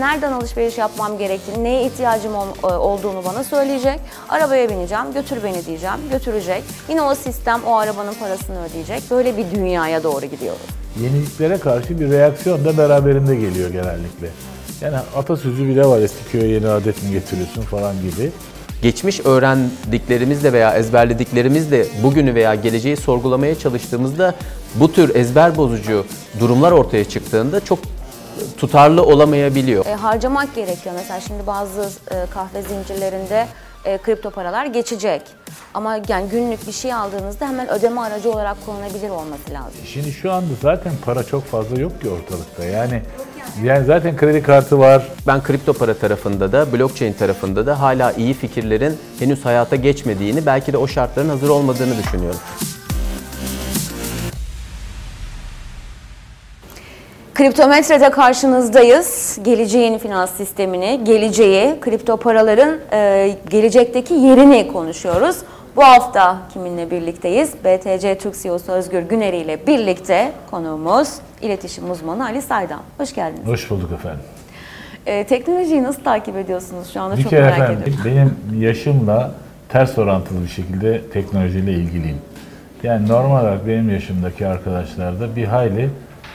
nereden alışveriş yapmam gerektiğini, neye ihtiyacım e, olduğunu bana söyleyecek. Arabaya bineceğim, götür beni diyeceğim, götürecek. Yine o sistem o arabanın parasını ödeyecek. Böyle bir dünyaya doğru gidiyoruz. Yeniliklere karşı bir reaksiyon da beraberinde geliyor genellikle. Yani atasözü bile var eski köye yeni adet mi getiriyorsun falan gibi. geçmiş öğrendiklerimizle veya ezberlediklerimizle bugünü veya geleceği sorgulamaya çalıştığımızda bu tür ezber bozucu durumlar ortaya çıktığında çok tutarlı olamayabiliyor. E, harcamak gerekiyor. Mesela şimdi bazı e, kahve zincirlerinde e, kripto paralar geçecek. Ama yani günlük bir şey aldığınızda hemen ödeme aracı olarak kullanabilir olması lazım. Şimdi şu anda zaten para çok fazla yok ki ortalıkta. Yani yani zaten kredi kartı var. Ben kripto para tarafında da, blockchain tarafında da hala iyi fikirlerin henüz hayata geçmediğini, belki de o şartların hazır olmadığını düşünüyorum. Kriptometrede karşınızdayız. Geleceğin finans sistemini, geleceği, kripto paraların e, gelecekteki yerini konuşuyoruz. Bu hafta kiminle birlikteyiz? BTC Türk CEO'su Özgür Güneri ile birlikte konuğumuz iletişim uzmanı Ali Saydam. Hoş geldiniz. Hoş bulduk efendim. E, teknolojiyi nasıl takip ediyorsunuz şu anda? Bir Çok kere merak efendim ediyorum. benim yaşımla ters orantılı bir şekilde teknolojiyle ilgiliyim. Yani normal olarak benim yaşımdaki arkadaşlarda bir hayli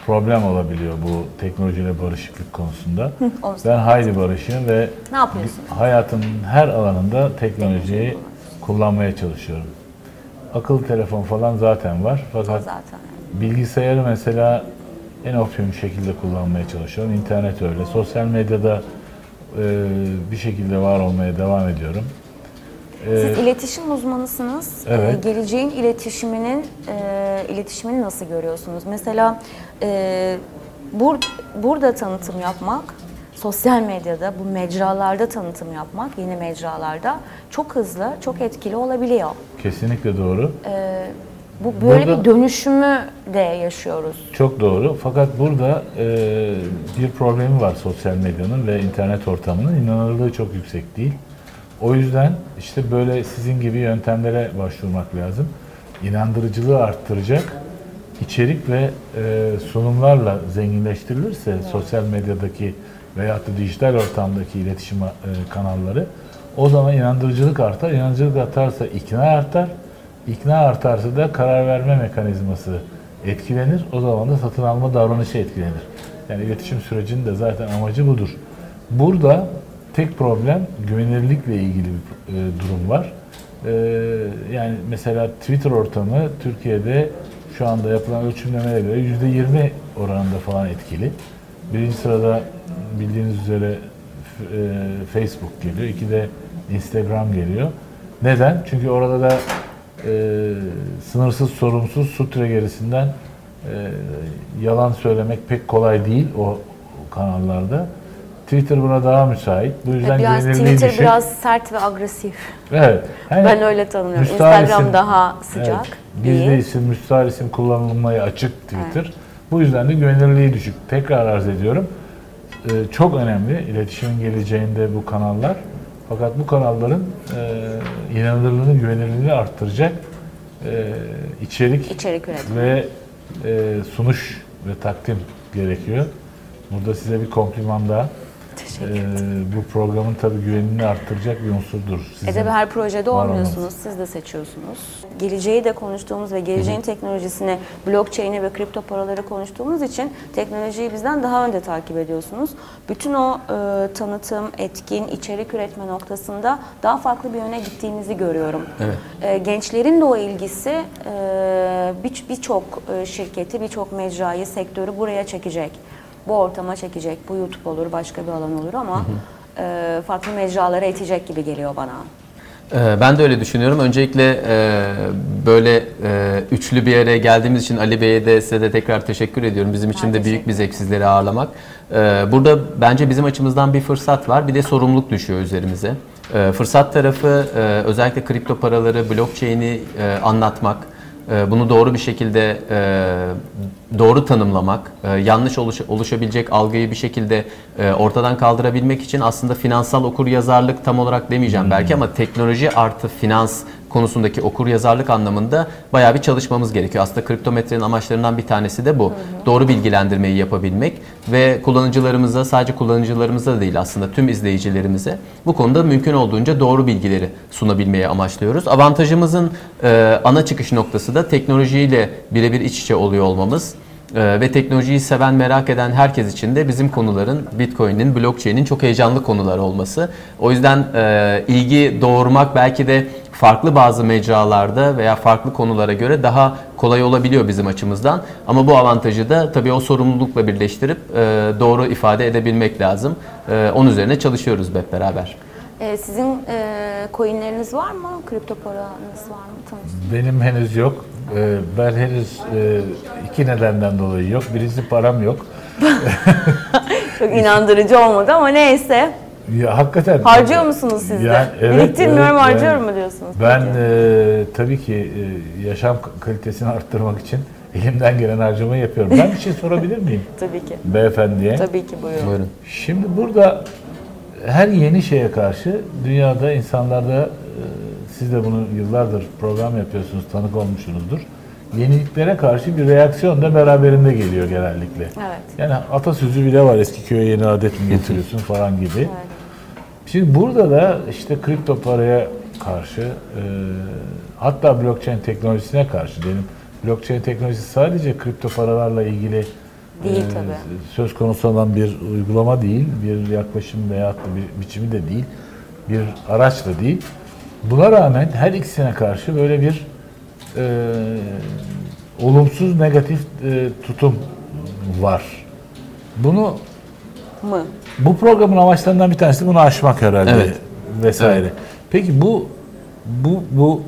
problem olabiliyor bu teknolojiyle barışıklık konusunda. onu ben hayli barışığım ve Ne yapıyorsunuz? hayatımın her alanında teknolojiyi kullanmaya çalışıyorum. Akıllı telefon falan zaten var fakat Zaten. Bilgisayarı mesela en optimum şekilde kullanmaya çalışıyorum. İnternet öyle. Sosyal medyada e, bir şekilde var olmaya devam ediyorum. E, Siz iletişim uzmanısınız. Evet. Ee, geleceğin iletişiminin e, iletişimini nasıl görüyorsunuz? Mesela e, bur, burada tanıtım yapmak, sosyal medyada, bu mecralarda tanıtım yapmak, yeni mecralarda çok hızlı, çok etkili olabiliyor. kesinlikle doğru. Bu böyle Burada- bir dönüşümü de yaşıyoruz. Çok doğru. Fakat burada e, bir problemi var sosyal medyanın ve internet ortamının. İnanılırlığı çok yüksek değil. O yüzden işte böyle sizin gibi yöntemlere başvurmak lazım. İnandırıcılığı arttıracak içerik ve e, sunumlarla zenginleştirilirse sosyal medyadaki veyahut da dijital ortamdaki iletişim e, kanalları o zaman inandırıcılık artar. İnandırıcılık artarsa ikna artar. İkna artarsa da karar verme mekanizması etkilenir. O zaman da satın alma davranışı etkilenir. Yani iletişim sürecinin de zaten amacı budur. Burada tek problem güvenilirlikle ilgili bir e, durum var. E, yani mesela Twitter ortamı Türkiye'de şu anda yapılan ölçümlemelere göre %20 oranında falan etkili. Birinci sırada bildiğiniz üzere e, Facebook geliyor. İki de Instagram geliyor. Neden? Çünkü orada da e, sınırsız sorumsuz sutre gerisinden e, yalan söylemek pek kolay değil o kanallarda. Twitter buna daha müsait. Bu yüzden Biraz güvenilirliği Twitter düşük. biraz sert ve agresif. Evet. Yani Ben öyle tanımıyorum. müstahar Instagram isim- daha sıcak, Evet, gizli isim, müstahar isim kullanılmaya açık Twitter. Bu yüzden de güvenilirliği düşük. Tekrar arz ediyorum. Ee, çok önemli iletişimin geleceğinde bu kanallar. Fakat bu kanalların e, inanılırlığını, güvenilirliğini arttıracak e, içerik İçerik üretim. ve e, sunuş ve takdim gerekiyor. Burada size bir kompliman daha. Teşekkür Ee, bu programın tabii güvenini arttıracak bir unsurdur. Sizin E tabii her projede var olmuyorsunuz, olmanız. siz de seçiyorsunuz. Geleceği de konuştuğumuz ve geleceğin teknolojisini, blockchain'i ve kripto paraları konuştuğumuz için teknolojiyi bizden daha önde takip ediyorsunuz. Bütün o e, tanıtım, etkin, içerik üretme noktasında daha farklı bir yöne gittiğinizi görüyorum. Evet. E, gençlerin de o ilgisi e, bir- birçok e, şirketi, birçok mecrayı, sektörü buraya çekecek. Bu ortama çekecek. Bu YouTube olur, başka bir alan olur ama e, farklı mecralara itecek gibi geliyor bana. Ee, Ben de öyle düşünüyorum. Öncelikle e, böyle e, üçlü bir yere geldiğimiz için Ali Bey'e de size de tekrar teşekkür ediyorum. Bizim için de büyük bir zevk sizleri ağırlamak. Burada bence bizim açımızdan bir fırsat var. Bir de sorumluluk düşüyor üzerimize. Fırsat tarafı e, özellikle kripto paraları, blockchain'i e, anlatmak. E, Bunu doğru bir şekilde e, doğru tanımlamak, e, yanlış oluş- oluşabilecek algıyı bir şekilde e, ortadan kaldırabilmek için aslında finansal okur yazarlık tam olarak demeyeceğim belki ama teknoloji artı finans konusundaki okur yazarlık anlamında bayağı bir çalışmamız gerekiyor. Aslında kriptometrenin amaçlarından bir tanesi de bu. Doğru bilgilendirmeyi yapabilmek ve kullanıcılarımıza sadece kullanıcılarımıza değil aslında tüm izleyicilerimize bu konuda mümkün olduğunca doğru bilgileri sunabilmeyi amaçlıyoruz. Avantajımızın e, ana çıkış noktası da teknolojiyle birebir iç içe oluyor olmamız. Ee, ve teknolojiyi seven, merak eden herkes için de bizim konuların Bitcoin'in, blockchain'in çok heyecanlı konular olması. O yüzden e, ilgi doğurmak belki de farklı bazı mecralarda veya farklı konulara göre daha kolay olabiliyor bizim açımızdan. Ama bu avantajı da tabii o sorumlulukla birleştirip e, doğru ifade edebilmek lazım. E, onun üzerine çalışıyoruz hep beraber. E, sizin e, coinleriniz var mı? Kripto paranız var mı? Tanıştınız. Benim henüz yok. Ee, Ben henüz e, iki nedenden dolayı yok. Birisi param yok. Çok inandırıcı olmadı ama neyse. Ya hakikaten. Harcıyor musunuz siz de? Yani evet, Biriktirmiyorum evet, harcıyorum yani mu diyorsunuz? Ben peki? e, tabii ki e, yaşam kalitesini arttırmak için elimden gelen harcamayı yapıyorum. Ben bir şey sorabilir miyim Tabii ki. beyefendiye? Tabii ki buyurun. Buyurun. Şimdi burada her yeni şeye karşı dünyada insanlarda e, siz de bunu yıllardır program yapıyorsunuz, tanık olmuşsunuzdur. Yeniliklere karşı bir reaksiyon da beraberinde geliyor genellikle. Evet. Yani atasözü bile var eski köye yeni adet mi getiriyorsun falan gibi. Evet. Şimdi burada da işte kripto paraya karşı e, hatta blockchain teknolojisine karşı diyelim. Blockchain teknolojisi sadece kripto paralarla ilgili Değil e, tabii. söz konusu olan bir uygulama değil, bir yaklaşım veya bir biçimi de değil, bir araç da değil. Buna rağmen her ikisine karşı böyle bir e, olumsuz negatif e, tutum var. Bunu Mı? bu programın amaçlarından bir tanesi bunu aşmak herhalde Evet. vesaire. Evet. Peki bu bu bu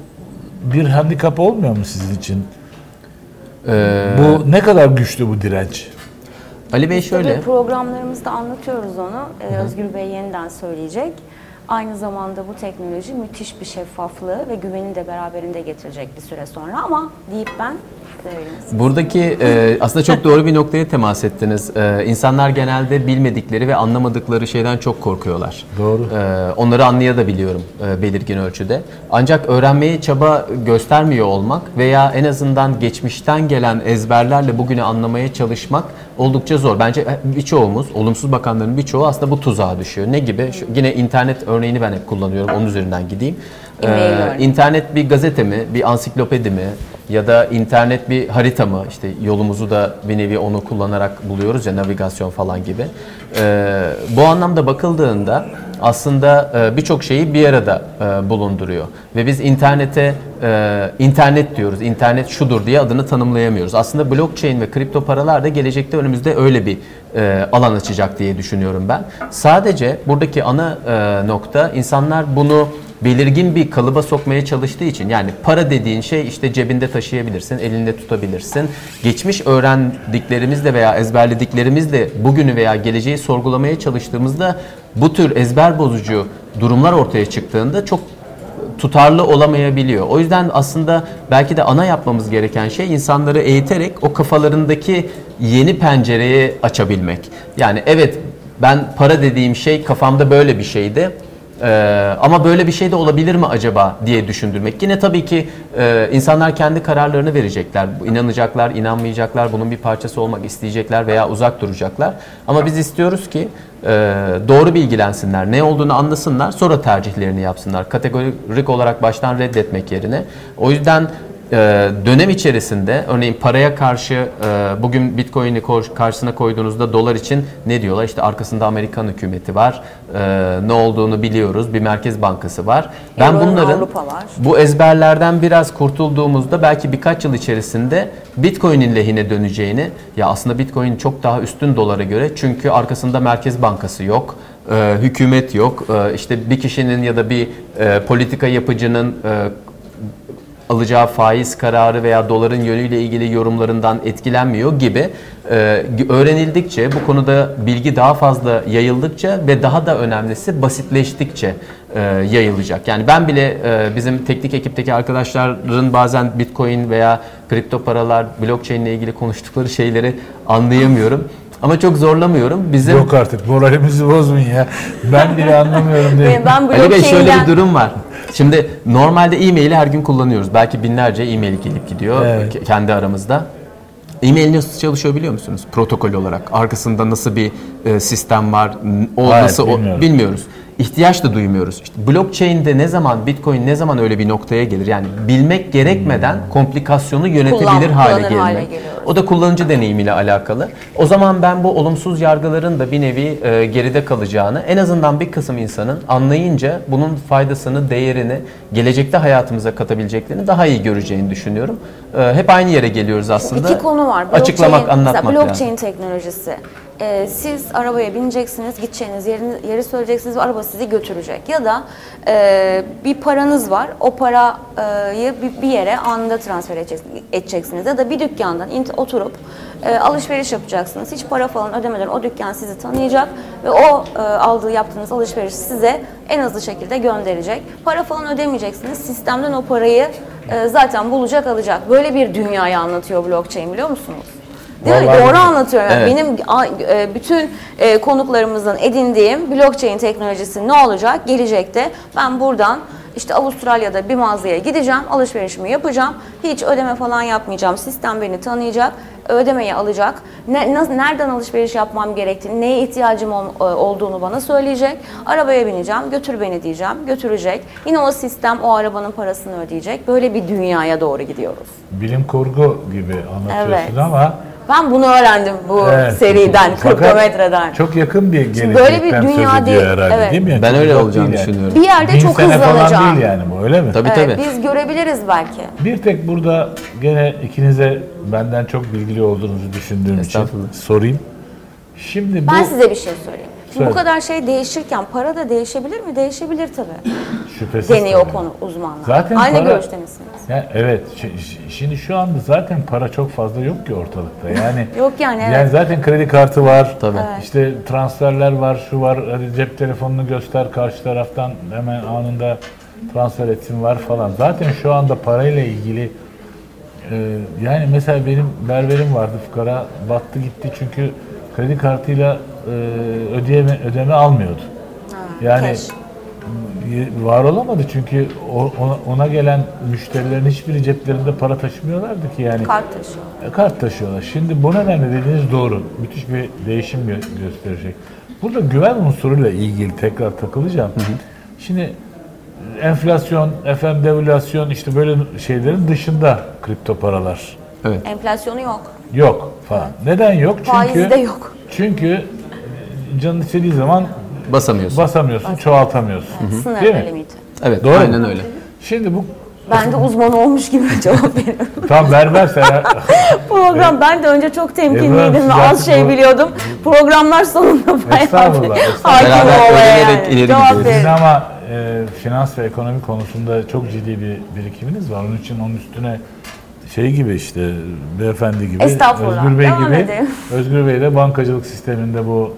bir handikap olmuyor mu sizin için? Ee, Bu ne kadar güçlü bu direnç? Ali Bey Biz tabii şöyle. programlarımızda anlatıyoruz onu. Ee, Özgür Bey yeniden söyleyecek. Aynı zamanda bu teknoloji müthiş bir şeffaflığı ve güveni de beraberinde getirecek bir süre sonra ama deyip ben Buradaki e, aslında çok doğru bir noktaya temas ettiniz. E, insanlar genelde bilmedikleri ve anlamadıkları şeyden çok korkuyorlar. Doğru. E, onları anlayabiliyorum e, belirgin ölçüde. Ancak öğrenmeye çaba göstermiyor olmak veya en azından geçmişten gelen ezberlerle bugünü anlamaya çalışmak oldukça zor. Bence birçoğumuz, olumsuz bakanların birçoğu aslında bu tuzağa düşüyor. Ne gibi? Şu, yine internet örneğini ben hep kullanıyorum. Onun üzerinden gideyim. Ee. İnternet bir gazete mi, bir ansiklopedi mi ya da internet bir harita mı? İşte yolumuzu da bir nevi onu kullanarak buluyoruz ya navigasyon falan gibi. Ee, bu anlamda bakıldığında aslında e, birçok şeyi bir arada e, bulunduruyor. Ve biz internete e, internet diyoruz, internet şudur diye adını tanımlayamıyoruz. Aslında blockchain ve kripto paralar da gelecekte önümüzde öyle bir alan açacak diye düşünüyorum ben. Sadece buradaki ana nokta insanlar bunu belirgin bir kalıba sokmaya çalıştığı için yani para dediğin şey işte cebinde taşıyabilirsin, elinde tutabilirsin. Geçmiş öğrendiklerimizle veya ezberlediklerimizle bugünü veya geleceği sorgulamaya çalıştığımızda bu tür ezber bozucu durumlar ortaya çıktığında çok tutarlı olamayabiliyor. O yüzden aslında belki de ana yapmamız gereken şey insanları eğiterek o kafalarındaki yeni pencereyi açabilmek. Yani evet ben para dediğim şey kafamda böyle bir şeydi. Ee, ama böyle bir şey de olabilir mi acaba diye düşündürmek. Yine tabii ki e, insanlar kendi kararlarını verecekler. İnanacaklar, inanmayacaklar, bunun bir parçası olmak isteyecekler veya uzak duracaklar. Ama biz istiyoruz ki e, doğru bilgilensinler, ne olduğunu anlasınlar, sonra tercihlerini yapsınlar. Kategorik olarak baştan reddetmek yerine. O yüzden dönem içerisinde örneğin paraya karşı e, bugün Bitcoin'i karşısına koyduğunuzda dolar için ne diyorlar? İşte arkasında Amerikan hükümeti var. E, ne olduğunu biliyoruz. Bir merkez bankası var. Ben bunların bu ezberlerden biraz kurtulduğumuzda belki birkaç yıl içerisinde Bitcoin'in lehine döneceğini ya aslında Bitcoin çok daha üstün dolara göre çünkü arkasında merkez bankası yok. e, hükümet yok. e, işte bir kişinin ya da bir e, politika yapıcının e, alacağı faiz kararı veya doların yönüyle ilgili yorumlarından etkilenmiyor gibi e, öğrenildikçe bu konuda bilgi daha fazla yayıldıkça ve daha da önemlisi basitleştikçe e, yayılacak. Yani ben bile e, bizim teknik ekipteki arkadaşların bazen Bitcoin veya kripto paralar, blockchain ile ilgili konuştukları şeyleri anlayamıyorum. Ama çok zorlamıyorum. Bizim Yok artık moralimizi bozmayın ya. Ben bile anlamıyorum diye. Ben Ali Bey şöyle blockchain'den bir durum var. Şimdi normalde e-maili her gün kullanıyoruz. Belki binlerce e-mail gelip gidiyor Evet. ke- kendi aramızda. E-mail nasıl çalışıyor biliyor musunuz? Protokol olarak. Arkasında nasıl bir e, sistem var? O Hayır, nasıl o- bilmiyorum. bilmiyoruz. İhtiyaç da duymuyoruz. İşte blockchain'de ne zaman Bitcoin ne zaman öyle bir noktaya gelir? Yani bilmek gerekmeden komplikasyonu yönetebilir Kullan- hale gelmek. hale geliyoruz. O da kullanıcı deneyimiyle alakalı. O zaman ben bu olumsuz yargıların da bir nevi e, geride kalacağını, en azından bir kısım insanın anlayınca bunun faydasını, değerini, gelecekte hayatımıza katabileceklerini daha iyi göreceğini düşünüyorum. E, hep aynı yere geliyoruz aslında. İki konu var. Açıklamak, Blockchain- anlatmak mesela yani. blockchain teknolojisi. Ee, siz arabaya bineceksiniz, gideceğiniz yerini, yeri söyleyeceksiniz ve araba sizi götürecek. Ya da e, bir paranız var, o parayı bir, bir yere anında transfer edeceksiniz. Ya da bir dükkandan oturup e, alışveriş yapacaksınız. Hiç para falan ödemeden o dükkan sizi tanıyacak ve o e, aldığı yaptığınız alışverişi size en hızlı şekilde gönderecek. Para falan ödemeyeceksiniz. Sistemden o parayı e, zaten bulacak, alacak. Böyle bir dünyayı anlatıyor blockchain biliyor musunuz? Değil mi? Vallahi Doğru bilmiyorum. anlatıyorum. Yani Evet. Benim a- e, bütün e, konuklarımızdan edindiğim blockchain teknolojisi ne olacak gelecekte? Ben buradan işte Avustralya'da bir mağazaya gideceğim, alışverişimi yapacağım. Hiç ödeme falan yapmayacağım. Sistem beni tanıyacak, ödemeyi alacak. Ne, nereden alışveriş yapmam gerektiğini, neye ihtiyacım ol- e, olduğunu bana söyleyecek. Arabaya bineceğim, götür beni diyeceğim, götürecek. Yine o sistem o arabanın parasını ödeyecek. Böyle bir dünyaya doğru gidiyoruz. Bilim kurgu gibi anlatıyorsun Evet. ama Ben bunu öğrendim bu Evet. seriden, Fakat kriptometreden. Çok yakın bir gelecekten böyle bir dünya değil, herhalde evet. değil mi? Ben Çok öyle olacağını yani. düşünüyorum. Bir yerde Bin çok sene falan hızlanacağım. değil yani bu öyle mi? Tabii Evet, tabii. biz görebiliriz belki. Bir tek burada gene ikinize benden çok bilgili olduğunuzu düşündüğüm için sorayım. Şimdi bu Ben size bir şey söyleyeyim. Şimdi Söyle. bu kadar şey değişirken para da değişebilir mi? Değişebilir tabii. şüphesiz Deniyor tabii. konu uzmanlar. Zaten Aynı para- görüşte misiniz? Ya evet. şi- şi- Şimdi şu anda zaten para çok fazla yok ki ortalıkta. Yani Yok yani, evet. Yani zaten kredi kartı var. Tabii. Evet. İşte transferler var, şu var. Hadi cep telefonunu göster karşı taraftan hemen anında transfer etsin var falan. Zaten şu anda parayla ilgili e, yani mesela benim berberim vardı fukara battı gitti çünkü kredi kartıyla ödeyeme ödeme almıyordu. Yani cash. var olamadı çünkü ona, ona gelen müşterilerin hiçbiri ceplerinde para taşımıyorlardı ki yani. Kart taşıyor. E, Kart taşıyorlar. Şimdi bu nedenle dediğiniz doğru. Müthiş bir değişim gö- gösterecek. Burada güven unsuruyla ilgili tekrar takılacağım. Şimdi enflasyon, efendim devalüasyon işte böyle şeylerin dışında kripto paralar Evet. Enflasyonu yok. yok falan. Neden yok? Çünkü Faizi de yok. Çünkü e, canın istediği zaman Basamıyorsun. basamıyorsun, çoğaltamıyorsun. Sınırlı Değil mi? limiti. evet, Doğru aynen öyle. Şimdi bu Ben de uzman olmuş gibi cevap veriyorum. tam berber sen Program ben de önce çok temkinliydim ve az şey bu- biliyordum. Programlar sonunda bayağı Estağfurullah, bir estağfurullah. hakim Beraber olaya öğrenerek yani. ileri Cevap gidiyoruz. verin. Sizin ama e, finans ve ekonomi konusunda çok ciddi bir birikiminiz var. Onun için onun üstüne şey gibi işte beyefendi gibi Estağfurullah. Özgür Bey Devam gibi edelim. Özgür Bey de bankacılık sisteminde bu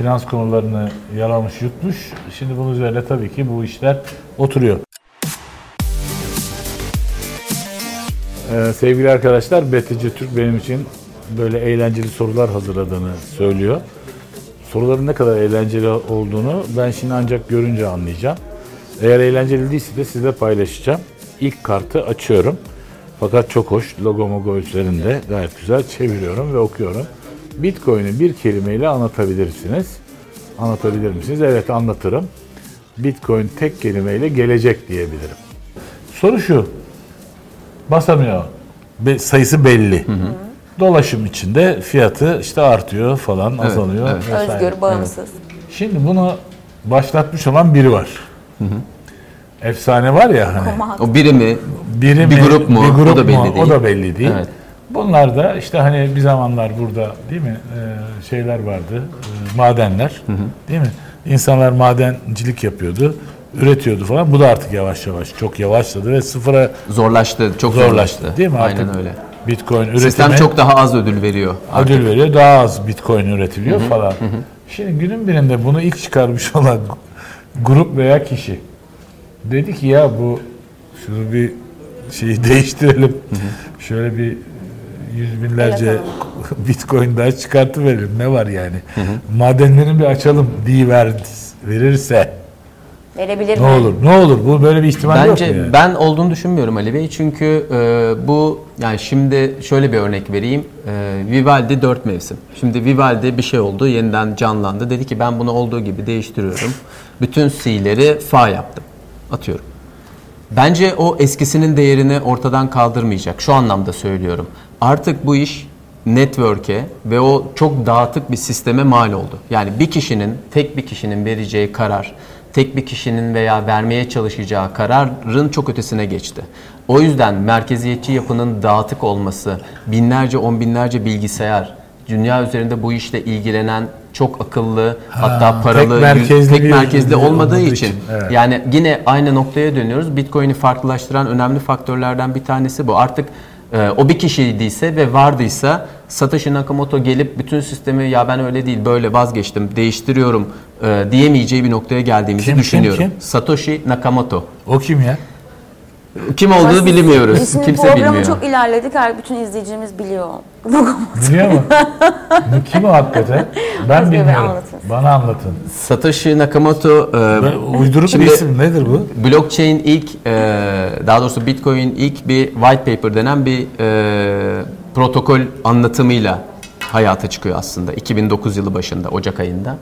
finans konularını yalamış yutmuş. Şimdi bunun üzerine tabii ki bu işler oturuyor. Ee, sevgili arkadaşlar Betici Türk benim için böyle eğlenceli sorular hazırladığını söylüyor. Soruların ne kadar eğlenceli olduğunu ben şimdi ancak görünce anlayacağım. Eğer eğlenceli değilse de sizle paylaşacağım. İlk kartı açıyorum. Fakat çok hoş. Logo mogo üzerinde gayet güzel çeviriyorum ve okuyorum. Bitcoin'i bir kelimeyle anlatabilirsiniz. Anlatabilir misiniz? Evet anlatırım. Bitcoin tek kelimeyle gelecek diyebilirim. Soru şu. Basamıyor. Be- sayısı belli. Dolaşım içinde fiyatı işte artıyor falan, azalıyor. evet. vesaire. Özgür, bağımsız. Şimdi bunu başlatmış olan biri var. Efsane var ya hani. O biri mi? Biri Bir mi, grup mu? Bir grup O da belli mu? değil. O da belli değil. Evet. Bunlar da işte hani bir zamanlar burada değil mi e, şeyler vardı, e, madenler değil mi? İnsanlar madencilik yapıyordu, üretiyordu falan. Bu da artık yavaş yavaş çok yavaşladı ve sıfıra Zorlaştı, çok zorlaştı. zorlaştı. Değil mi? Aynen Artık öyle. Bitcoin üretimi Sistem çok daha az ödül veriyor. artık. ödül veriyor. Daha az Bitcoin üretiliyor falan. Şimdi günün birinde bunu ilk çıkarmış olan grup veya kişi dedi ki ya bu şunu bir şeyi değiştirelim. Şöyle bir yüz binlerce Evet, Bitcoin daha çıkartıverelim. Ne var yani? Madenlerini bir açalım diye verirse Verebilir Ne mi? olur, ne olur. Bu böyle bir ihtimal Bence yok mu yani? ben olduğunu düşünmüyorum Ali Bey. Çünkü e, bu yani şimdi şöyle bir örnek vereyim. E, Vivaldi 4 mevsim. Şimdi Vivaldi bir şey oldu, yeniden canlandı. Dedi ki ben bunu olduğu gibi değiştiriyorum. Bütün C'leri fa yaptım. Atıyorum. Bence o eskisinin değerini ortadan kaldırmayacak. Şu anlamda söylüyorum. Artık bu iş network'e ve o çok dağıtık bir sisteme mal oldu. Yani bir kişinin, tek bir kişinin vereceği karar, tek bir kişinin veya vermeye çalışacağı kararın çok ötesine geçti. O yüzden merkeziyetçi yapının dağıtık olması, binlerce, on binlerce bilgisayar, dünya üzerinde bu işle ilgilenen çok akıllı, hatta paralı, tek merkezli tek merkezli olmadığı için, için, evet. yani yine aynı noktaya dönüyoruz. Bitcoin'i farklılaştıran önemli faktörlerden bir tanesi bu. Artık e, o bir kişiydiyse ve vardıysa Satoshi Nakamoto gelip bütün sistemi ya ben öyle değil böyle vazgeçtim değiştiriyorum e, diyemeyeceği bir noktaya geldiğimizi Kim, kim, düşünüyorum. kim? Satoshi Nakamoto. O kim ya? Kim olduğunu bilmiyoruz. Şimdi Kimse programı bilmiyor. çok ilerledik. Her bütün izleyicimiz biliyor. Biliyor mu? Bu kim o hakikaten? Ben Bey, bilmiyorum. anlatın. Bana anlatın. Satoshi Nakamoto e, Ben- Uyduruk şimdi- bir isim nedir bu? Blockchain ilk, e, daha doğrusu Bitcoin ilk bir white paper denen bir e, protokol anlatımıyla hayata çıkıyor aslında 2009 yılı başında Ocak ayında.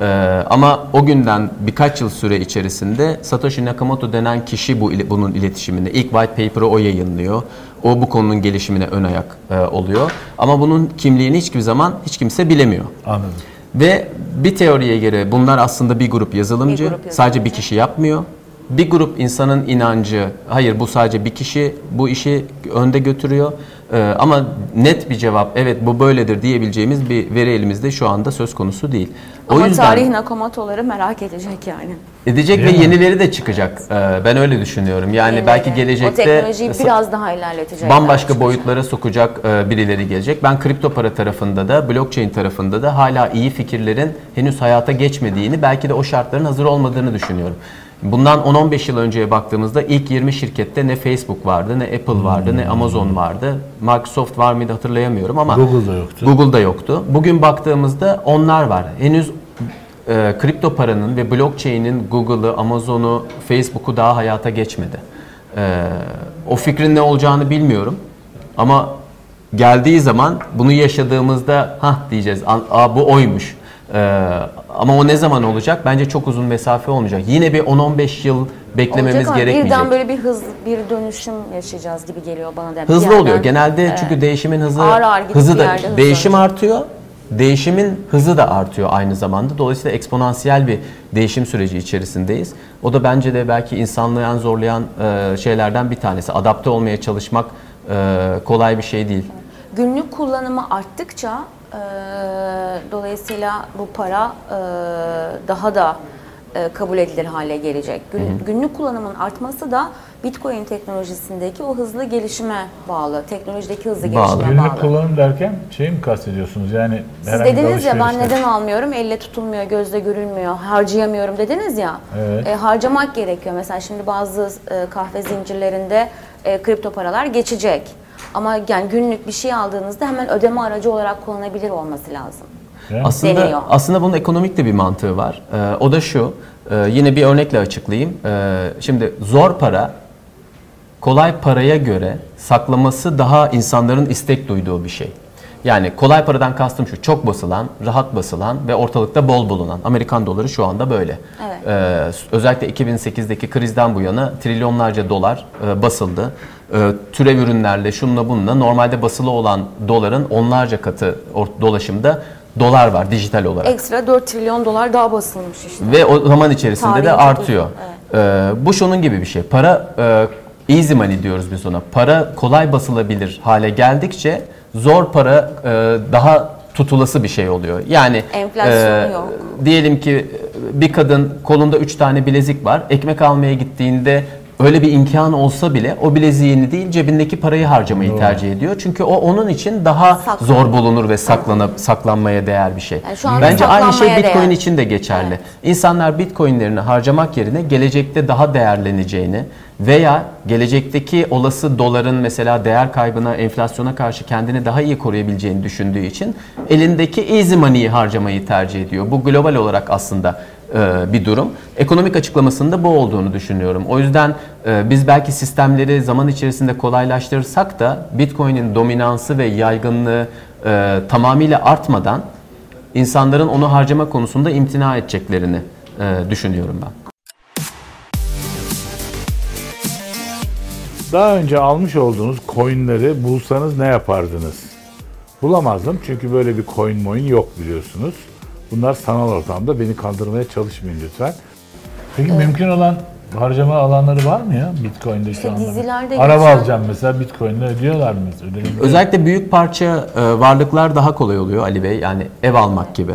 E, ama o günden birkaç yıl süre içerisinde Satoshi Nakamoto denen kişi bu ile- bunun iletişiminde ilk white paper'ı o yayınlıyor. O bu konunun gelişimine ön ayak e, oluyor. Ama bunun kimliğini hiçbir zaman hiç kimse bilemiyor. Anladım. Ve bir teoriye göre bunlar aslında bir grup yazılımcı. Bir grup yazılımcı. Sadece bir kişi yapmıyor. Bir grup insanın inancı, hayır bu sadece bir kişi bu işi önde götürüyor. Ee, ama net bir cevap, evet bu böyledir diyebileceğimiz bir veri elimizde şu anda söz konusu değil. O Ama yüzden tarih Nakamoto'ları merak edecek yani. edecek ve Değil mi? yenileri de çıkacak. Ee, ben öyle düşünüyorum. Yani Yenileri. belki O gelecekte teknolojiyi biraz daha ilerletecek. bambaşka boyutlara sokacak e, birileri gelecek. Ben kripto para tarafında da, blockchain tarafında da hala iyi fikirlerin henüz hayata geçmediğini, belki de o şartların hazır olmadığını düşünüyorum. Bundan 10-15 yıl önceye baktığımızda ilk 20 şirkette ne Facebook vardı, ne Apple vardı, ne Amazon vardı. Microsoft var mıydı hatırlayamıyorum ama Google'da yoktu. Google'da yoktu. Bugün baktığımızda onlar var. Henüz e, kripto paranın ve blockchain'in Google'ı, Amazon'u, Facebook'u daha hayata geçmedi. E, o fikrin ne olacağını bilmiyorum. Ama geldiği zaman bunu yaşadığımızda ha diyeceğiz. "An- Aa, bu oymuş. E, ama o ne zaman olacak? Bence çok uzun mesafe olmayacak. Yine bir 10-15 yıl beklememiz Olacak ama gerekmeyecek. birden böyle bir hız, bir dönüşüm yaşayacağız gibi geliyor bana da. Bir Hızlı yerden- oluyor. Genelde çünkü değişimin hızı Ağır ağır gidip hızı bir da yerde hızlanıyor. değişim artıyor. Değişimin hızı da artıyor aynı zamanda. Dolayısıyla eksponansiyel bir değişim süreci içerisindeyiz. O da bence de belki insanlığı en zorlayan e, şeylerden bir tanesi. Adapte olmaya çalışmak e, kolay bir şey değil. Günlük kullanımı arttıkça dolayısıyla bu para e, daha da e, kabul edilir hale gelecek. Gün- Günlük kullanımın artması da Bitcoin teknolojisindeki o hızlı gelişime bağlı. Teknolojideki hızlı Bağlı. gelişime bağlı. Günlük kullanım derken şey mi kastediyorsunuz? Yani Siz dediniz ya ben neden almıyorum? Elle tutulmuyor, gözle görülmüyor, harcayamıyorum dediniz ya. Evet. E, harcamak gerekiyor. Mesela şimdi bazı e, kahve zincirlerinde e, kripto paralar geçecek. Ama yani günlük bir şey aldığınızda hemen ödeme aracı olarak kullanabilir olması lazım. Aslında Deniyor. aslında bunun ekonomik de bir mantığı var. Ee, o da şu. e, yine bir örnekle açıklayayım. Ee, şimdi zor para kolay paraya göre saklaması daha insanların istek duyduğu bir şey. Yani kolay paradan kastım şu çok basılan, rahat basılan ve ortalıkta bol bulunan. Amerikan doları şu anda böyle. Evet. Ee, özellikle 2008'deki krizden bu yana trilyonlarca dolar e, basıldı. Ee, türev ürünlerle şunla bununla normalde basılı olan doların onlarca katı dolaşımda dolar var dijital olarak. Ekstra 4 trilyon dolar daha basılmış işte. Ve o zaman içerisinde Tarihi de artıyor. uzun, Ee, bu şunun gibi bir şey. Para e, easy money diyoruz biz ona. Para kolay basılabilir hale geldikçe zor para e, daha tutulası bir şey oluyor. Yani Enflasyonu yok. Diyelim ki e, bir kadın kolunda 3 tane bilezik var. Ekmek almaya gittiğinde öyle bir imkan olsa bile o bileziğini değil cebindeki parayı harcamayı tercih ediyor. Çünkü o onun için daha Saklan- zor bulunur ve saklanıp saklanmaya değer bir şey. Yani şu anda Bence aynı şey Bitcoin değer. için de geçerli. İnsanlar Bitcoin'lerini harcamak yerine gelecekte daha değerleneceğini veya gelecekteki olası doların mesela değer kaybına, enflasyona karşı kendini daha iyi koruyabileceğini düşündüğü için elindeki easy money'i harcamayı tercih ediyor. Bu global olarak aslında bir durum. Ekonomik açıklamasında bu olduğunu düşünüyorum. O yüzden e, biz belki sistemleri zaman içerisinde kolaylaştırırsak da Bitcoin'in dominansı ve yaygınlığı e, tamamıyla artmadan insanların onu harcama konusunda imtina edeceklerini e, düşünüyorum ben. Daha önce almış olduğunuz coinleri bulsanız ne yapardınız? Bulamazdım çünkü böyle bir coin moin yok biliyorsunuz. Bunlar sanal ortamda beni kandırmaya çalışmayın lütfen. Peki mümkün olan harcama alanları var mı ya Bitcoin'de İşte şu anda? dizilerde Araba geçen- alacağım mesela Bitcoin'le ödüyorlar mı? Mu? Özellikle büyük parça e, varlıklar daha kolay oluyor Ali Bey. Yani ev almak gibi.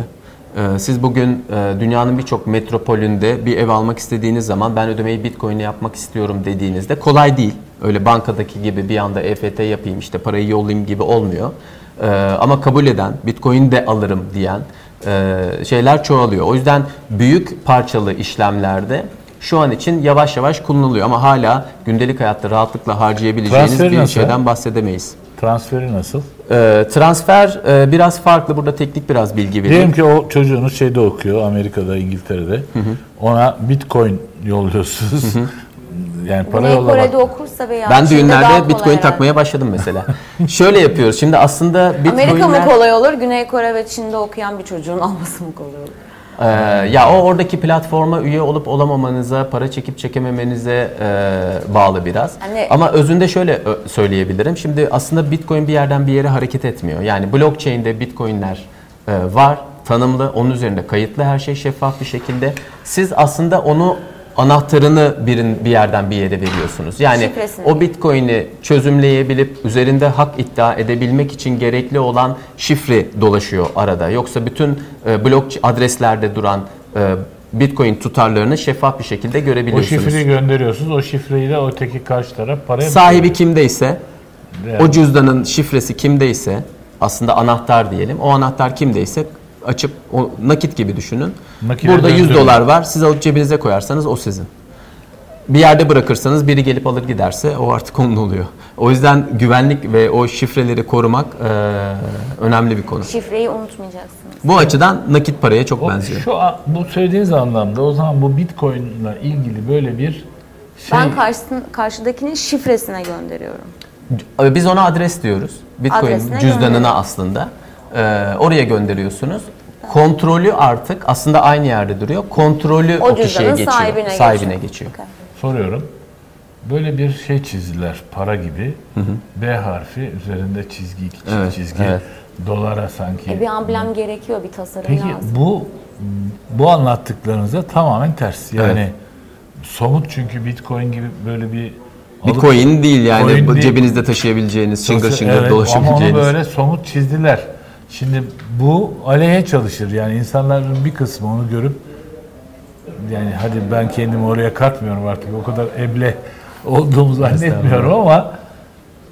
E, Siz bugün e, dünyanın birçok metropolünde bir ev almak istediğiniz zaman ben ödemeyi Bitcoin'le yapmak istiyorum dediğinizde kolay değil. Öyle bankadaki gibi bir anda EFT yapayım işte parayı yollayayım gibi olmuyor. Ama kabul eden, Bitcoin de alırım diyen şeyler çoğalıyor. O yüzden büyük parçalı işlemlerde şu an için yavaş yavaş kullanılıyor ama hala gündelik hayatta rahatlıkla harcayabileceğiniz Transferi bir nasıl? şeyden bahsedemeyiz. Transferi nasıl? Ee, transfer e, biraz farklı. Burada teknik biraz bilgi vereyim. Diyelim ki o çocuğunuz şeyde okuyor Amerika'da, İngiltere'de. Ona Bitcoin yolluyorsunuz. yani para Güney yollamak. Kore'de okursa veya Ben Çin'de düğünlerde kolay Bitcoin herhalde. takmaya başladım mesela. Şöyle yapıyoruz. Şimdi aslında Amerika mı Bitcoin'ler... kolay olur, Güney Kore ve Çin'de okuyan bir çocuğun alması mı kolay olur? Ee, ya o oradaki platforma üye olup olamamanıza, para çekip çekememenize e, bağlı biraz. Hani- Ama özünde şöyle ö- söyleyebilirim. Şimdi aslında Bitcoin bir yerden bir yere hareket etmiyor. Yani blockchain'de Bitcoin'ler e, var, tanımlı, onun üzerinde kayıtlı her şey şeffaf bir şekilde. Siz aslında onu anahtarını birin bir yerden bir yere veriyorsunuz. Yani Şifresini. o Bitcoin'i çözümleyebilip üzerinde hak iddia edebilmek için gerekli olan şifre dolaşıyor arada. Yoksa bütün e, blok adreslerde duran e, Bitcoin tutarlarını şeffaf bir şekilde O görebiliyorsunuz. şifreyi gönderiyorsunuz. O şifreyi de öteki karşı taraf paraya Sahibi kimdeyse, Yani. o cüzdanın şifresi kimdeyse, aslında anahtar diyelim. O anahtar kimdeyse açıp o nakit gibi düşünün. Nakite Burada 100 döndürün. dolar var. Siz alıp cebinize koyarsanız o sizin. Bir yerde bırakırsanız biri gelip alır giderse o artık onun oluyor. O yüzden güvenlik ve o şifreleri korumak eee, önemli bir konu. Şifreyi unutmayacaksınız. Bu açıdan nakit paraya çok O, benziyor. şu an- bu söylediğiniz anlamda o zaman bu Bitcoin'la ilgili böyle bir şey Ben karşısın, karşıdakinin şifresine gönderiyorum. Biz ona adres diyoruz. Bitcoin Adresine cüzdanına gönderiyor. aslında. Eee, oraya gönderiyorsunuz. Kontrolü artık aslında aynı yerde duruyor. Kontrolü o, O kişiye geçiyor. sahibine Sahibine geçiyor. geçiyor. Okey. soruyorum. Böyle bir şey çizdiler para gibi. B harfi üzerinde çizgi, iki Evet, çizgi. evet. Dolara sanki. E bir amblem gerekiyor, bir tasarım Peki lazım. bu bu anlattıklarınıza tamamen ters. Yani somut çünkü Bitcoin gibi böyle bir Bir coin değil yani Coin bu değil. cebinizde taşıyabileceğiniz, şıngır şıngır Evet, Ama onu dolaşabileceğiniz. böyle somut çizdiler. Şimdi bu aleyhe çalışır. Yani insanların bir kısmı onu görüp yani hadi ben kendimi oraya katmıyorum artık. O kadar eble olduğumu zannetmiyorum ama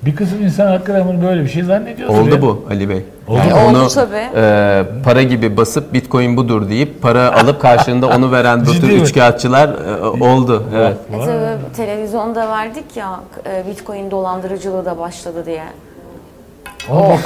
bir kısım insan hakikaten bunu böyle bir şey zannediyor. Oldu bu Ali Bey. Oldu Yani onu Oldu tabii. e, para gibi basıp Bitcoin budur deyip para alıp karşılığında onu veren bu tür üçkağıtçılar e, oldu. Evet. E tabii televizyonda verdik ya e, Bitcoin dolandırıcılığı da başladı diye. Ama bak,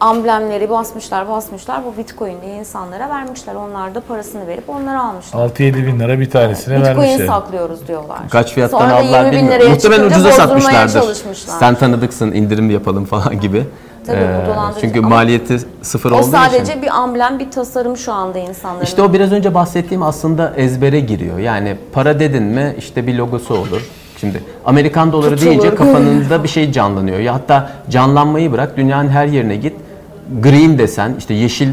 Amblemleri basmışlar basmışlar bu Bitcoin diye insanlara vermişler. Onlar da parasını verip onları almışlar. 6-7 bin lira bir tanesine Bitcoin vermişler. saklıyoruz diyorlar. Kaç fiyattan Sonra aldılar 20 bin bilmiyorum. Muhtemelen ucuza satmışlardır. Sen tanıdıksın indirim yapalım falan gibi. Tabii bu Ee, dolandırıcı. Çünkü Ama maliyeti sıfır o olduğu sadece için. bir amblem, bir tasarım şu anda insanların. İşte o biraz önce bahsettiğim aslında ezbere giriyor. Yani para dedin mi işte bir logosu olur. Şimdi Amerikan doları Tutulur. deyince kafanında bir şey canlanıyor. Ya hatta canlanmayı bırak dünyanın her yerine git. Green desen işte yeşil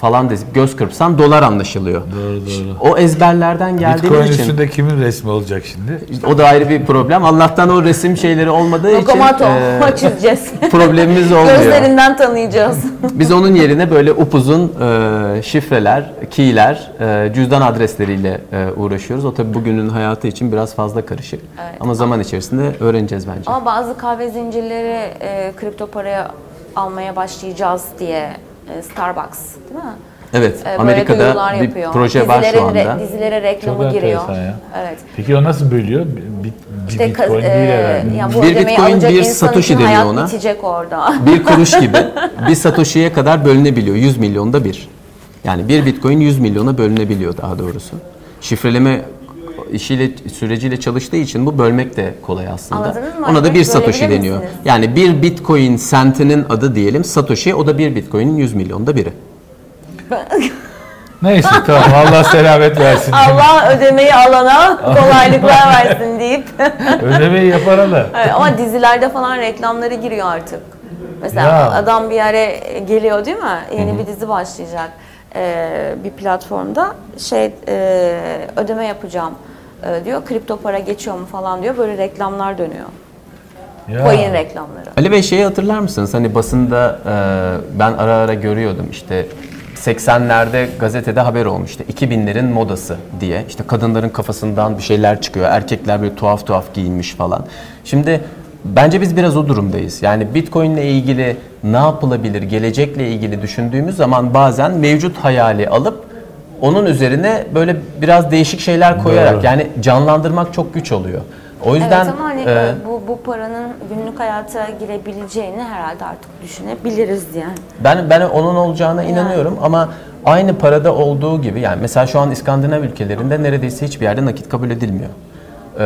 falan desip göz kırpsan dolar anlaşılıyor. Doğru doğru. O ezberlerden Bitcoin geldiğimiz için üstünde kimin resmi olacak şimdi? o da ayrı bir problem. Allah'tan o resim şeyleri olmadığı için Lokomoto e, çizeceğiz. problemimiz olmuyor. Gözlerinden tanıyacağız. Biz onun yerine böyle upuzun e, şifreler, keyler, e, cüzdan adresleriyle e, uğraşıyoruz. O tabii bugünün hayatı için biraz fazla karışık. Ama zaman içerisinde öğreneceğiz bence. Ama bazı kahve zincirleri e, kripto paraya almaya başlayacağız diye e, Starbucks değil mi? Evet, E, böyle Amerika'da duyurular bir yapıyor. proje var şu Dizilerin anda. re- dizilere reklamı Çok giriyor. enteresan ya. Evet. Peki o nasıl bölüyor? Bir, bir İşte Bitcoin e, değil herhalde. yani bu Bir ödemeyi Bitcoin, alacak bir insan Satoshi için deniyor hayat ona. bitecek orada. bir kuruş gibi bir Satoshi'ye kadar bölünebiliyor. 100 milyonda bir. Yani bir Bitcoin 100 milyona bölünebiliyor daha doğrusu. şifreleme işiyle süreciyle çalıştığı için bu bölmek de kolay aslında. Anladınız mı? Ona da bir Satoshi deniyor. misiniz? Yani bir Bitcoin sentinin adı diyelim Satoshi o da bir Bitcoin'in 100 milyonda biri. Neyse tamam Allah selamet versin. Allah ödemeyi alana kolaylıklar versin deyip. Ödemeyi yapana da. Evet, ama dizilerde falan reklamları giriyor artık. Mesela Ya. adam bir yere geliyor değil mi? Yeni bir dizi başlayacak ee, bir platformda şey e, ödeme yapacağım e, diyor. Kripto para geçiyor mu falan diyor. Böyle reklamlar dönüyor. Ya. Coin reklamları. Ali Bey şeyi hatırlar mısınız? Hani basında e, ben ara ara görüyordum işte 80'lerde gazetede haber olmuştu. 2000'lerin modası diye. İşte kadınların kafasından bir şeyler çıkıyor. Erkekler böyle tuhaf tuhaf giyinmiş falan. Şimdi bence biz biraz o durumdayız. Yani Bitcoin ile ilgili ne yapılabilir, gelecekle ilgili düşündüğümüz zaman bazen mevcut hayali alıp onun üzerine böyle biraz değişik şeyler koyarak Doğru. yani canlandırmak çok güç oluyor. O yüzden evet ama hani e, bu, bu paranın günlük hayata girebileceğini herhalde artık düşünebiliriz yani. Ben ben onun olacağına inanıyorum ama aynı parada olduğu gibi yani mesela şu an İskandinav ülkelerinde neredeyse hiçbir yerde nakit kabul edilmiyor. Ee,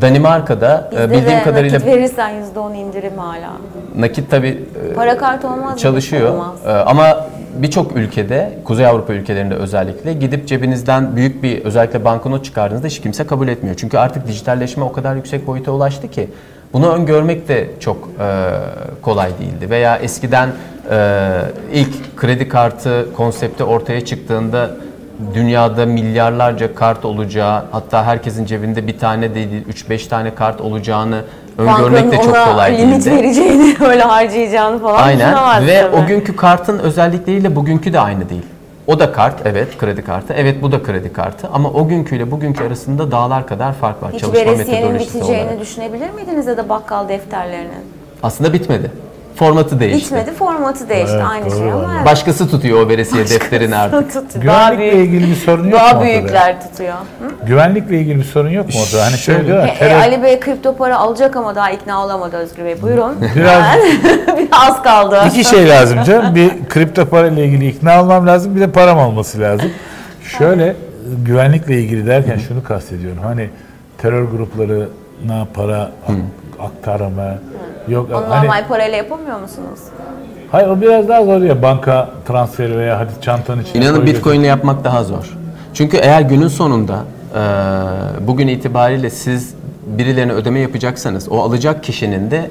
Danimarka'da e, Bizde bildiğim de kadarıyla nakit verirsen %10 indirim hala. nakit tabi Para kartı olmaz çalışıyor Olmaz. Ee, ama birçok ülkede Kuzey Avrupa ülkelerinde özellikle gidip cebinizden büyük bir özellikle banknot çıkardığınızda hiç kimse kabul etmiyor. Çünkü artık dijitalleşme o kadar yüksek boyuta ulaştı ki bunu öngörmek de çok e, kolay değildi. Veya eskiden e, ilk kredi kartı konsepti ortaya çıktığında dünyada milyarlarca kart olacağı hatta herkesin cebinde bir tane değil 3-5 tane kart olacağını öngörmek de çok kolay limit değildi. vereceğini, öyle harcayacağını falan Aynen ve tabii. o günkü kartın özellikleriyle bugünkü de aynı değil. O da kart evet kredi kartı evet bu da kredi kartı ama o günküyle bugünkü arasında dağlar kadar fark var Hiç çalışma veresiyenin metodolojisi biteceğini olarak. düşünebilir miydiniz ya da bakkal defterlerinin? Aslında bitmedi. Formatı değişti. Bitmedi, formatı değişti Evet, aynı doğru şey ama vallahi. evet. Başkası tutuyor o veresiye defterini artık. tutuyor. Daha Güvenlikle büyük, ilgili bir sorun yok mu daha ortada? büyükler tutuyor. Hı? Güvenlikle ilgili bir sorun yok mu orada? Hani şöyle diyorlar, E, e, terör- Ali Bey kripto para alacak ama daha ikna olamadı Özgür Bey. Buyurun. Biraz- bir az kaldı. İki şey lazım canım. Bir kripto para ile ilgili ikna olmam lazım. Bir de param olması lazım. Şöyle güvenlikle ilgili derken şunu kastediyorum. Hani terör gruplarına para ak- aktarma yok Onu hani normal parayla yapamıyor musunuz? hayır o biraz daha zor ya banka transferi veya hadi çantanın içine İnanın. Bitcoin ile yapmak daha zor. Çünkü eğer günün sonunda e, bugün itibariyle siz birilerine ödeme yapacaksanız o alacak kişinin de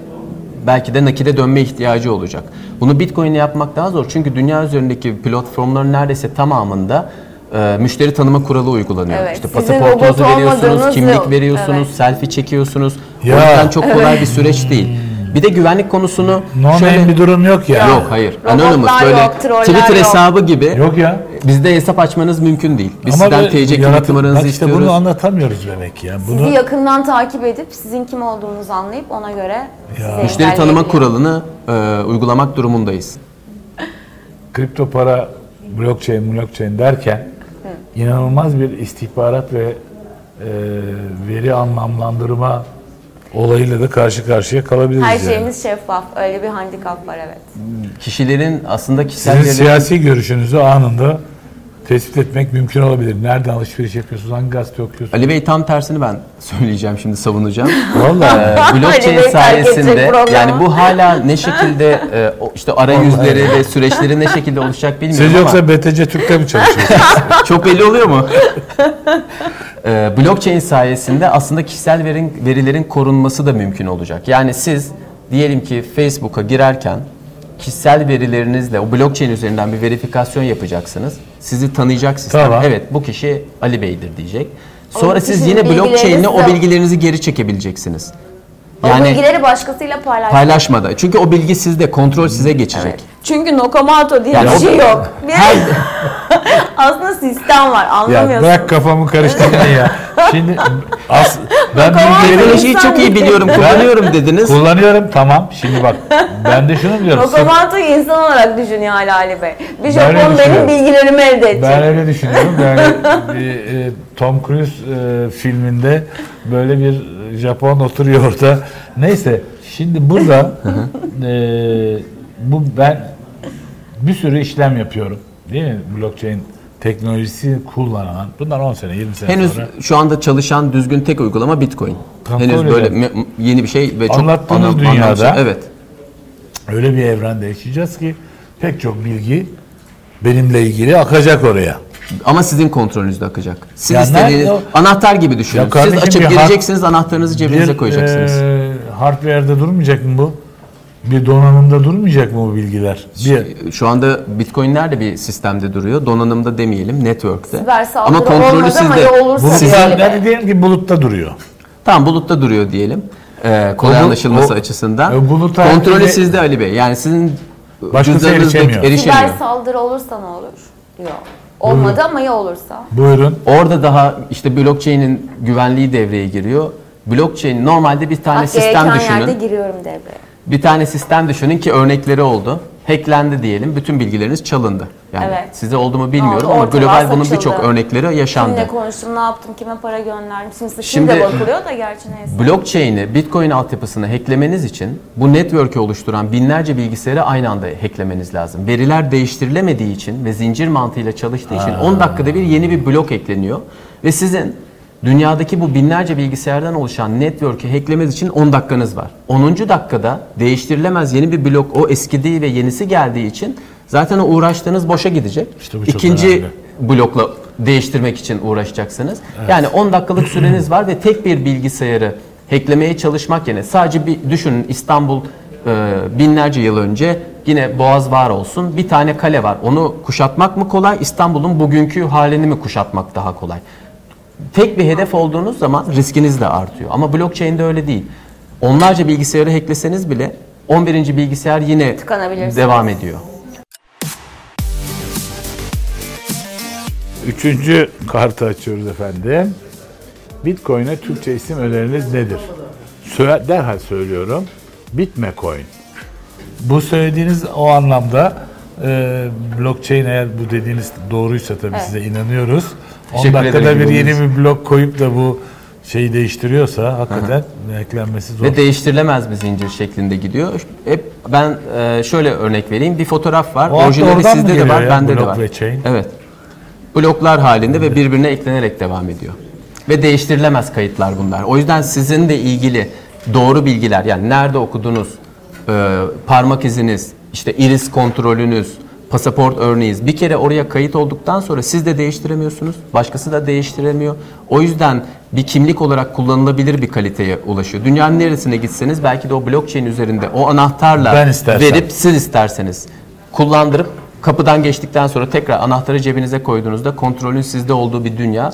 belki de nakide dönme ihtiyacı olacak. Bunu Bitcoin ile yapmak daha zor. Çünkü dünya üzerindeki platformların neredeyse tamamında e, müşteri tanıma kuralı uygulanıyor. Evet, işte pasaportunuzu veriyorsunuz, kimlik yok. veriyorsunuz, Evet. selfie çekiyorsunuz. Ya. O yüzden çok kolay bir süreç değil. Bir de güvenlik konusunu No şöyle... name bir durum yok ya. Yok hayır. Robotlar Anonymous böyle yok, troller Twitter yok. hesabı gibi Yok ya. Bizde hesap açmanız mümkün değil. Biz sizden böyle TC kimlik numaranızı işte istiyoruz. bunu anlatamıyoruz demek ya. Bunu Sizi yakından takip edip sizin kim olduğunuzu anlayıp ona göre size Müşteri tanıma kuralını e, uygulamak durumundayız. kripto para blockchain blockchain derken inanılmaz bir istihbarat ve e, veri anlamlandırma olayıyla da karşı karşıya kalabiliriz. Her yani. şeyimiz şeffaf. Öyle bir handikap var evet. Kişilerin aslında kişisel Sizin verilerin siyasi görüşünüzü anında tespit etmek mümkün olabilir. Nereden alışveriş yapıyorsunuz, hangi gazete okuyorsunuz? Ali Bey tam tersini ben söyleyeceğim şimdi savunacağım. Vallahi Ee, blockchain sayesinde yani bu hala ne şekilde e, işte arayüzleri ve süreçleri ne şekilde oluşacak bilmiyorum siz ama yoksa BTC Türk'te mi çalışıyorsunuz? çok belli oluyor mu? Ee, blockchain sayesinde aslında kişisel verin, verilerin korunması da mümkün olacak. Yani siz diyelim ki Facebook'a girerken kişisel verilerinizle o blockchain üzerinden bir verifikasyon yapacaksınız. Sizi tanıyacak sistem. Tamam. Evet bu kişi Ali Bey'dir diyecek. Sonra O siz yine blockchain'le o bilgilerinizi- geri çekebileceksiniz. o Yani bilgileri başkasıyla paylaş. paylaşmada. Çünkü o bilgi sizde, kontrol size geçecek. Çünkü Nakamoto diye Yani bir şey yok. Bir Her aslında sistem var ya anlamıyorsun. bırak kafamı karıştırmayın ya. Şimdi as, ben teknolojiyi çok iyi biliyorum, kullanıyorum dediniz. kullanıyorum tamam. Şimdi bak ben de şunu diyorum. Nakamoto'yu insan olarak düşünüyor hala Ali Bey. Bir Japon benim bilgilerimi elde edecek. Ben öyle düşünüyorum. Yani e, e, Tom Cruise e, filminde böyle bir Japon oturuyor orada. Neyse şimdi burada e, bu ben bir sürü işlem yapıyorum. Değil mi? Blockchain teknolojisi kullanan, bundan 10 sene, 20 sene Henüz sonra şu anda çalışan düzgün tek uygulama Bitcoin. Kontrol Henüz böyle me- yeni bir şey ve çok Anlattığınız anlam- dünyada- anlam- şey. Evet. öyle bir evrende yaşayacağız ki pek çok bilgi benimle ilgili akacak oraya. Ama sizin kontrolünüzde akacak. Siz Ya istediğiniz nerede o- anahtar gibi düşünün. Ya kardeşim Siz açıp bir gireceksiniz, anahtarınızı cebinize koyacaksınız. e, hardware'de durmayacak mı bu? Bir donanımda durmayacak mı bu bilgiler? Bir, Şu anda Bitcoin nerede bir sistemde duruyor? Donanımda demeyelim, network'te. Siber Ama kontrolü ama sizde. ya olursa Sizin- diyelim. ki bulutta duruyor. Tamam bulutta duruyor diyelim. Ee, kolay O bu- anlaşılması o- açısından. e, Kontrolü e, sizde Ali Bey. Yani sizin Başkası erişemiyor. erişemiyor. Siber saldırı olursa ne olur? Yok. Olmadı ama ya olursa? Buyurun. Orada daha işte blockchain'in güvenliği devreye giriyor. Blockchain normalde bir tane Bak sistem gereken düşünün. yerde giriyorum devreye. Bir tane sistem düşünün ki örnekleri oldu. Hacklendi diyelim. Bütün bilgileriniz çalındı. Yani Evet. size oldu mu bilmiyorum Oldu, ama ortalığa global bunun saçıldı. birçok örnekleri yaşandı. Kimle konuştum, ne yaptım, kime para gönderdim. Şimdi, şimdi, Şimdi- de bakılıyor da gerçi neyse. Blockchain'i, Bitcoin altyapısını hacklemeniz için bu network'ü oluşturan binlerce bilgisayarı aynı anda hacklemeniz lazım. Veriler değiştirilemediği için ve zincir mantığıyla çalıştığı için 10 dakikada bir yeni bir blok ekleniyor ve sizin dünyadaki bu binlerce bilgisayardan oluşan network'ü hacklemeniz için 10 dakikanız var. 10. dakikada değiştirilemez yeni bir blok o eskidiği ve yenisi geldiği için zaten o uğraştığınız boşa gidecek. İşte bu çok İkinci önemli. blokla değiştirmek için uğraşacaksınız. Yani 10 dakikalık süreniz var ve tek bir bilgisayarı hacklemeye çalışmak yerine sadece bir düşünün İstanbul e, binlerce yıl önce yine Boğaz var olsun bir tane kale var. Onu kuşatmak mı kolay İstanbul'un bugünkü halini mi kuşatmak daha kolay? Tek bir hedef olduğunuz zaman riskiniz de artıyor. Ama blockchain'de öyle değil. Onlarca bilgisayarı hackleseniz bile 11. bilgisayar yine devam ediyor. Üçüncü kartı açıyoruz efendim. Bitcoin'e Türkçe isim öneriniz nedir? Söyle, derhal söylüyorum. Bitmecoin. Bu söylediğiniz o anlamda e, blockchain eğer bu dediğiniz doğruysa tabii Evet. size inanıyoruz. 10 Teşekkür dakikada ederim bir yeni bir blok koyup da bu şeyi değiştiriyorsa hakikaten eklenmesi zor. Ve değiştirilemez bir zincir şeklinde gidiyor. Hep ben e, şöyle örnek vereyim. Bir fotoğraf var. O Orijinali sizde de var, ya, bende de var. ve chain? Evet. Bloklar halinde ve birbirine eklenerek devam ediyor. Ve değiştirilemez kayıtlar bunlar. O yüzden sizin de ilgili doğru bilgiler yani nerede okudunuz, e, parmak iziniz, işte iris kontrolünüz, pasaport örneğiniz bir kere oraya kayıt olduktan sonra siz de değiştiremiyorsunuz. Başkası da değiştiremiyor. O yüzden bir kimlik olarak kullanılabilir bir kaliteye ulaşıyor. Dünyanın neresine gitseniz belki de o blockchain üzerinde o anahtarla verip siz isterseniz kullandırıp kapıdan geçtikten sonra tekrar anahtarı cebinize koyduğunuzda kontrolün sizde olduğu bir dünya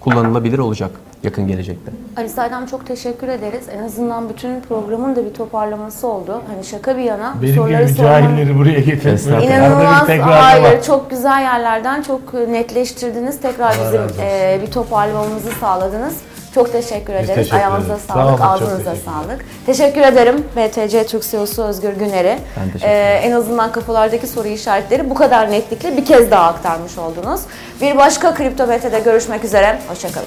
kullanılabilir olacak yakın gelecekte. Ali Saydam çok teşekkür ederiz. En azından bütün programın da bir toparlaması oldu. Hani şaka bir yana Benim soruları gibi sormanın- cahilleri buraya bir İnanılmaz hayır çok güzel yerlerden çok netleştirdiniz. Tekrar bizim razı olsun. e, bir toparlamamızı sağladınız. Çok teşekkür ederiz. teşekkür Ayağınıza ederiz. Sağ sağlık, olun, çok ağzınıza teşekkür sağlık. Teşekkür ederim BTC Türk CEO'su Özgür Güner'e. Ben teşekkür E, en azından kafalardaki soru işaretleri bu kadar netlikle bir kez daha aktarmış oldunuz. Bir başka Kripto BT'de görüşmek üzere. Hoşçakalın.